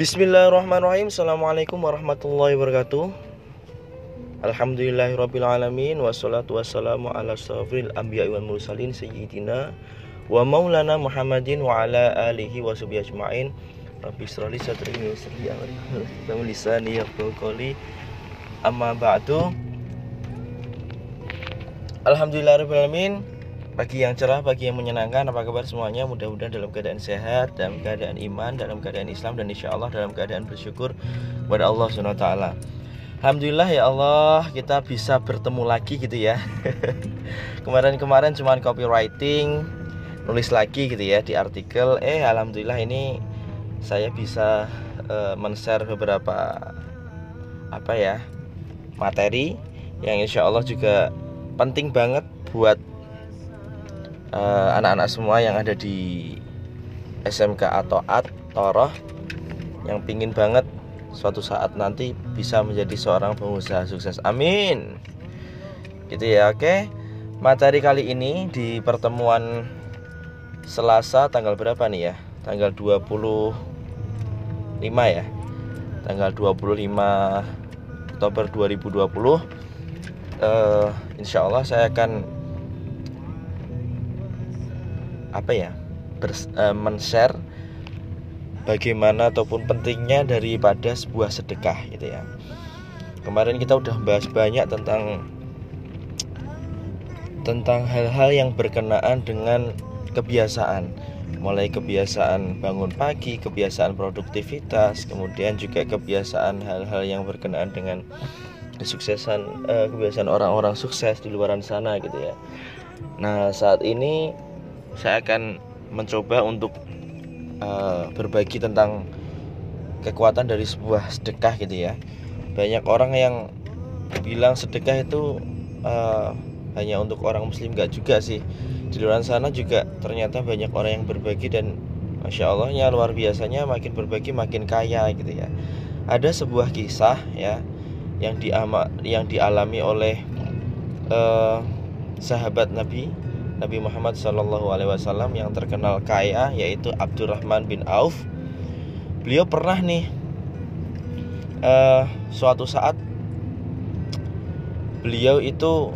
Bismillahirrahmanirrahim. Assalamualaikum warahmatullahi wabarakatuh. Alhamdulillahirrabbilalamin Wassalatu wassalamu ala safril anbiya wal mursalin Sayyidina Wa maulana Muhammadin wa ala alihi wa subhi ajma'in. Rabbi israli sadri wa yusri amri. Lisani yaqul qawli. Amma ba'du. Alhamdulillahirrahmanirrahim Pagi yang cerah, pagi yang menyenangkan Apa kabar semuanya? Mudah-mudahan dalam keadaan sehat Dalam keadaan iman, dalam keadaan Islam Dan insya Allah dalam keadaan bersyukur Kepada Allah SWT Alhamdulillah ya Allah Kita bisa bertemu lagi gitu ya. Kemarin-kemarin cuma copywriting Nulis lagi gitu ya di artikel. Eh Alhamdulillah ini Saya bisa uh, men-share beberapa Apa ya Materi Yang insya Allah juga penting banget buat anak-anak uh, semua yang ada di SMK atau AT Toroh yang pingin banget suatu saat nanti bisa menjadi seorang pengusaha sukses. Amin. Gitu ya, oke. Materi kali ini di pertemuan Selasa tanggal berapa nih ya? Tanggal 25 ya. Tanggal 25 Oktober 2020. Uh, insya Allah saya akan apa ya bers, uh, men-share bagaimana ataupun pentingnya daripada sebuah sedekah gitu ya. Kemarin kita udah bahas banyak tentang tentang hal-hal yang berkenaan dengan kebiasaan mulai kebiasaan bangun pagi, kebiasaan produktivitas, kemudian juga kebiasaan hal-hal yang berkenaan dengan kesuksesan eh, kebiasaan orang-orang sukses di luar sana gitu ya. Nah, saat ini saya akan mencoba untuk uh, berbagi tentang kekuatan dari sebuah sedekah gitu ya. Banyak orang yang bilang sedekah itu uh, hanya untuk orang muslim gak juga sih. Di luar sana juga ternyata banyak orang yang berbagi dan masya Allahnya luar biasanya makin berbagi makin kaya gitu ya. Ada sebuah kisah ya yang diama yang dialami oleh uh, sahabat Nabi Nabi Muhammad Shallallahu Alaihi Wasallam yang terkenal kaya yaitu Abdurrahman bin Auf. Beliau pernah nih uh, suatu saat beliau itu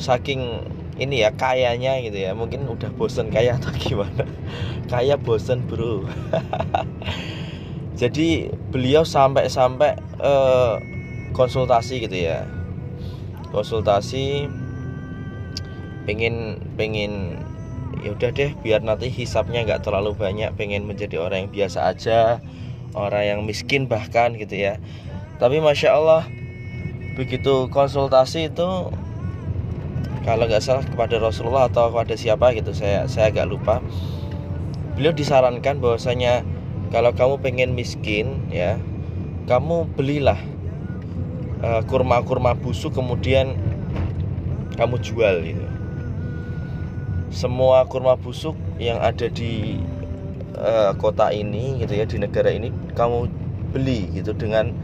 saking ini ya kayanya gitu ya. Mungkin udah bosen kaya atau gimana. Kaya bosen bro. Jadi beliau sampai-sampai uh, konsultasi gitu ya. Konsultasi pengen pengen ya udah deh biar nanti hisapnya nggak terlalu banyak pengen menjadi orang yang biasa aja orang yang miskin bahkan gitu ya. Tapi masya Allah begitu konsultasi itu kalau nggak salah kepada Rasulullah atau kepada siapa gitu saya saya agak lupa. Beliau disarankan bahwasanya kalau kamu pengen miskin ya kamu belilah eh, kurma-kurma uh, busuk kemudian kamu jual gitu semua kurma busuk yang ada di uh, kota ini gitu ya di negara ini kamu beli gitu dengan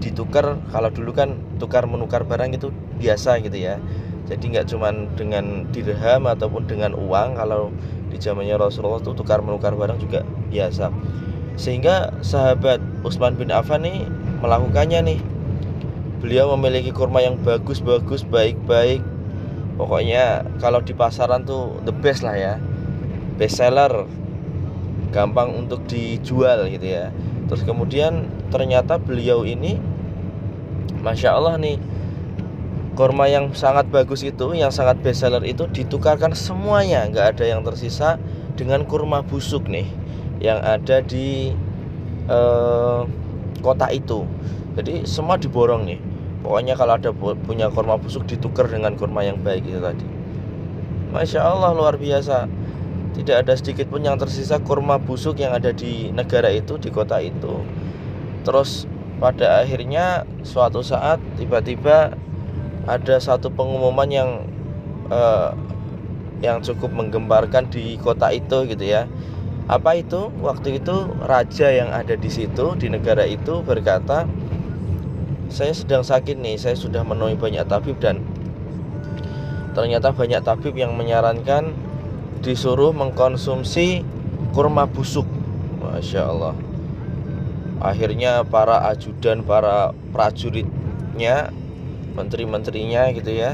ditukar. Kalau dulu kan tukar menukar barang itu biasa gitu ya. Jadi nggak cuman dengan dirham ataupun dengan uang. Kalau di zamannya Rasulullah itu tukar menukar barang juga biasa. Sehingga sahabat Utsman bin Affan nih melakukannya nih. Beliau memiliki kurma yang bagus-bagus baik-baik pokoknya kalau di pasaran tuh the best lah ya. Best seller. Gampang untuk dijual gitu ya. Terus kemudian ternyata beliau ini masya Allah nih kurma yang sangat bagus itu yang sangat best seller itu ditukarkan semuanya. Nggak ada yang tersisa dengan kurma busuk nih yang ada di eh, kota itu. Jadi semua diborong nih pokoknya kalau ada punya kurma busuk ditukar dengan kurma yang baik itu tadi. Masya Allah luar biasa. Tidak ada sedikit pun yang tersisa kurma busuk yang ada di negara itu di kota itu. Terus pada akhirnya suatu saat tiba-tiba ada satu pengumuman yang uh, yang cukup menggembarkan di kota itu gitu ya. Apa itu? Waktu itu raja yang ada di situ di negara itu berkata saya sedang sakit nih saya sudah menemui banyak tabib dan ternyata banyak tabib yang menyarankan disuruh mengkonsumsi kurma busuk. Masya Allah. Akhirnya para ajudan para prajuritnya menteri-menterinya gitu ya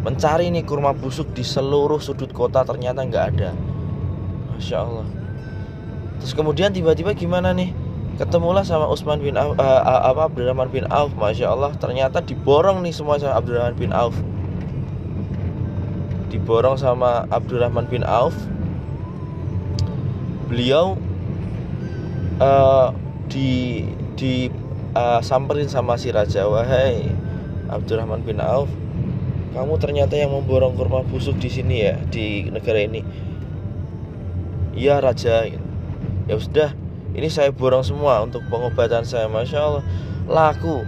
mencari nih kurma busuk di seluruh sudut kota ternyata nggak ada. Masya Allah. Terus kemudian tiba-tiba gimana nih ketemulah sama Utsman bin Auf, uh, apa Abdurrahman bin Auf masya Allah. Ternyata diborong nih semua sama Abdurrahman bin Auf. Diborong sama Abdurrahman bin Auf. Beliau uh, di di uh, samperin sama si raja. Wahai Abdurrahman bin Auf kamu ternyata yang memborong kurma busuk di sini ya di negara ini. Iya raja. Ya sudah ini saya borong semua untuk pengobatan saya masya Allah. Laku.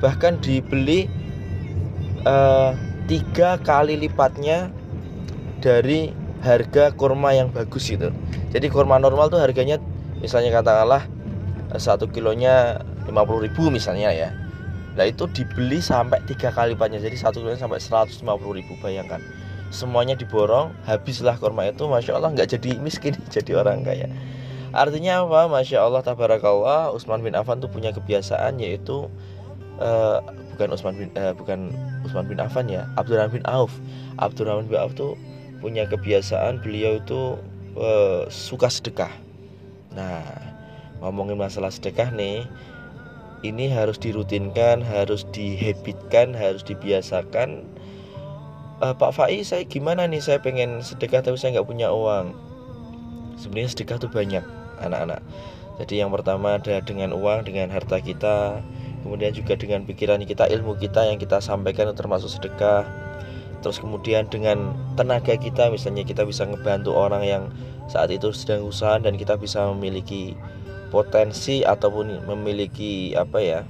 Bahkan dibeli uh, tiga kali lipatnya dari harga kurma yang bagus itu jadi kurma normal tuh harganya misalnya katakanlah satu kilonya 50 ribu misalnya ya. Nah itu dibeli sampai tiga kali lipatnya. Jadi satu kilonya sampai 150 ribu Bayangkan. Semuanya diborong Habislah kurma itu Masya Allah nggak jadi miskin Jadi orang kaya Artinya apa? Masya Allah Tabarakallah Utsman bin Affan tuh punya kebiasaan Yaitu uh, Bukan Utsman bin uh, Bukan Utsman bin Affan ya Abdurrahman bin Auf Abdurrahman bin Auf tuh Punya kebiasaan Beliau itu uh, Suka sedekah Nah ngomongin masalah sedekah nih ini harus dirutinkan, harus dihabitkan, harus dibiasakan. Uh, Pak Fai, saya gimana nih? Saya pengen sedekah tapi saya nggak punya uang. Sebenarnya sedekah tuh banyak, anak-anak. Jadi yang pertama ada dengan uang, dengan harta kita, kemudian juga dengan pikiran kita, ilmu kita yang kita sampaikan termasuk sedekah. Terus kemudian dengan tenaga kita, misalnya kita bisa ngebantu orang yang saat itu sedang usaha dan kita bisa memiliki potensi ataupun memiliki apa ya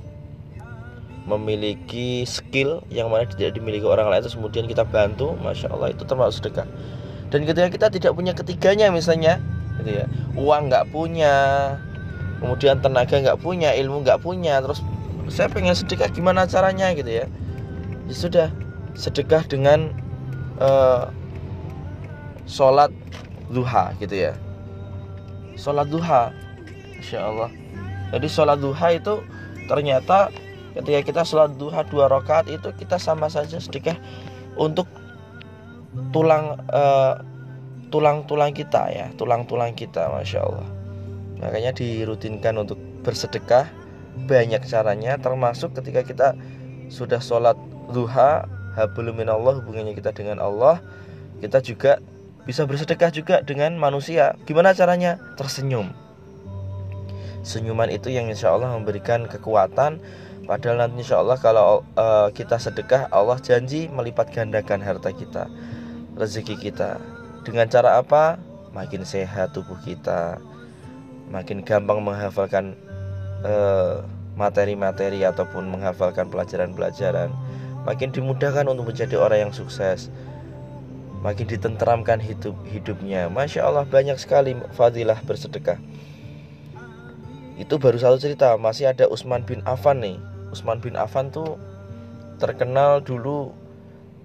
memiliki skill yang mana tidak dimiliki orang lain terus kemudian kita bantu masya Allah itu termasuk sedekah dan ketika kita tidak punya ketiganya misalnya gitu ya uang nggak punya kemudian tenaga nggak punya ilmu nggak punya terus saya pengen sedekah gimana caranya gitu ya. Ya sudah sedekah dengan uh, sholat duha gitu ya. Sholat duha Insya Allah. Jadi sholat duha itu ternyata ketika kita sholat duha dua rakaat itu kita sama saja sedikit untuk tulang uh, tulang-tulang kita ya tulang-tulang kita masya Allah. Makanya dirutinkan untuk bersedekah banyak caranya termasuk ketika kita sudah sholat duha Allah hubungannya kita dengan Allah kita juga bisa bersedekah juga dengan manusia. Gimana caranya? Tersenyum. Senyuman itu yang insya Allah memberikan kekuatan. Padahal nanti insya Allah kalau uh, kita sedekah Allah janji melipat gandakan harta kita rezeki kita dengan cara apa? Makin sehat tubuh kita. Makin gampang menghafalkan uh, materi-materi ataupun menghafalkan pelajaran-pelajaran. Makin dimudahkan untuk menjadi orang yang sukses. Makin ditenteramkan hidup hidupnya. Masya Allah banyak sekali fadilah bersedekah. Itu baru satu cerita. Masih ada Usman bin Affan nih. Usman bin Affan tuh terkenal dulu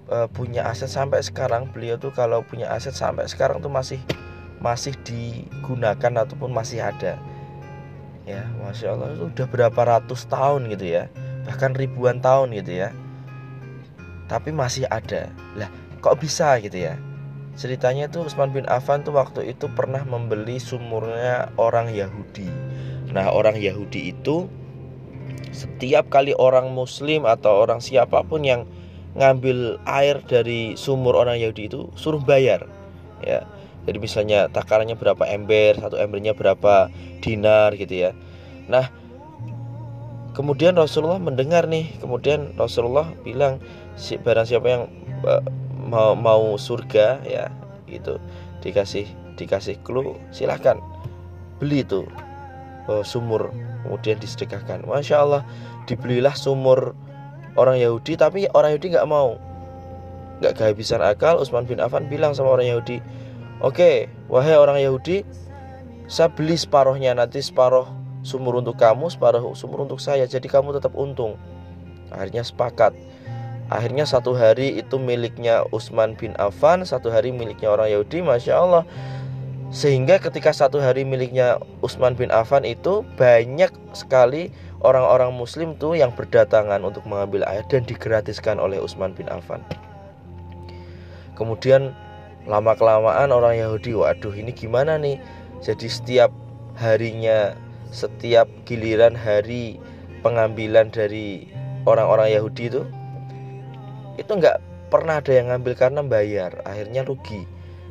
e, punya aset sampai sekarang. Beliau tuh kalau punya aset sampai sekarang tuh masih masih digunakan ataupun masih ada. Ya masya Allah itu udah berapa ratus tahun gitu ya. Bahkan ribuan tahun gitu ya. Tapi masih ada. Lah kok bisa gitu ya? Ceritanya tuh Usman bin Affan tuh waktu itu pernah membeli sumurnya orang Yahudi. Nah, orang Yahudi itu setiap kali orang Muslim atau orang siapa pun yang ngambil air dari sumur orang Yahudi itu suruh bayar. Ya. Jadi misalnya takarannya berapa ember, satu embernya berapa dinar gitu ya. Nah, kemudian Rasulullah mendengar nih, kemudian Rasulullah bilang si barang siapa yang uh, mau mau surga ya gitu dikasih dikasih clue silahkan beli itu uh, sumur kemudian disedekahkan masya Allah dibelilah sumur orang Yahudi tapi orang Yahudi nggak mau. Nggak kehabisan akal Utsman bin Affan bilang sama orang Yahudi oke okay, wahai orang Yahudi saya beli separohnya nanti separoh sumur untuk kamu separuh sumur untuk saya jadi kamu tetap untung. Akhirnya sepakat. Akhirnya satu hari itu miliknya Utsman bin Affan satu hari miliknya orang Yahudi masya Allah. Sehingga ketika satu hari miliknya Utsman bin Affan itu banyak sekali orang-orang muslim tuh yang berdatangan untuk mengambil air dan digratiskan oleh Utsman bin Affan. Kemudian lama kelamaan orang Yahudi, waduh ini gimana nih? Jadi setiap harinya, setiap giliran hari pengambilan dari orang-orang Yahudi itu itu nggak pernah ada yang ngambil karena bayar akhirnya rugi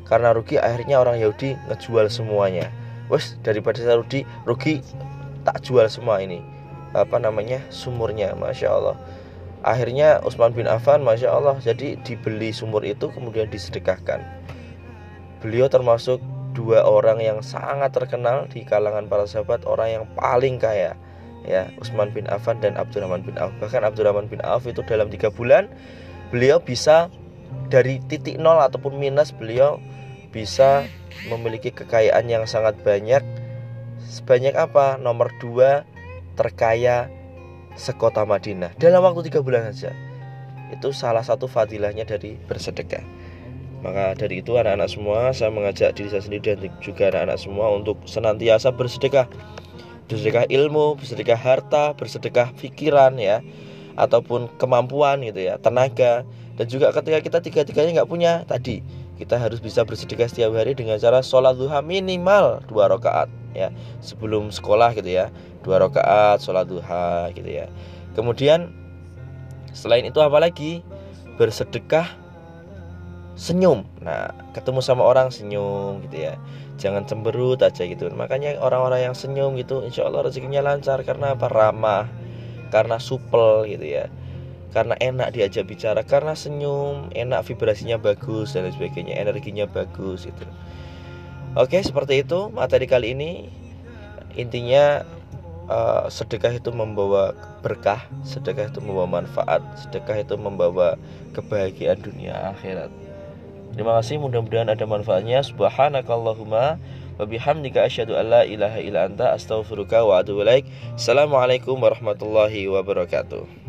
karena rugi akhirnya orang Yahudi ngejual semuanya wes daripada saya rugi rugi tak jual semua ini apa namanya sumurnya masya Allah. Akhirnya Utsman bin Affan masya Allah jadi dibeli sumur itu kemudian disedekahkan. Beliau termasuk dua orang yang sangat terkenal di kalangan para sahabat orang yang paling kaya ya Utsman bin Affan dan Abdurrahman bin Auf. Bahkan Abdurrahman bin Auf itu dalam tiga bulan beliau bisa dari titik nol ataupun minus beliau bisa memiliki kekayaan yang sangat banyak. Sebanyak apa? Nomor dua terkaya sekota Madinah. Dalam waktu tiga bulan saja. Itu salah satu fadilahnya dari bersedekah. Maka dari itu anak-anak semua saya mengajak diri saya sendiri dan juga anak-anak semua untuk senantiasa bersedekah. Bersedekah ilmu, bersedekah harta, bersedekah pikiran ya. Ataupun kemampuan gitu ya, tenaga. Dan juga ketika kita tiga-tiganya nggak punya tadi kita harus bisa bersedekah setiap hari dengan cara sholat duha minimal dua rakaat ya sebelum sekolah gitu ya dua rakaat sholat duha gitu ya. Kemudian selain itu apa lagi? Bersedekah senyum. Nah ketemu sama orang senyum gitu ya. Jangan cemberut aja gitu. Makanya orang-orang yang senyum gitu insya Allah rezekinya lancar karena apa? Ramah karena supel gitu ya. Karena enak diajak bicara karena senyum enak vibrasinya bagus dan sebagainya energinya bagus gitu oke seperti itu materi kali ini intinya uh, sedekah itu membawa berkah sedekah itu membawa manfaat sedekah itu membawa kebahagiaan dunia akhirat Terima kasih mudah-mudahan ada manfaatnya. Subhanakallahumma wa bihamdika asyhadu an la ilaha illa anta astaghfiruka wa atubu. Assalamualaikum warahmatullahi wabarakatuh.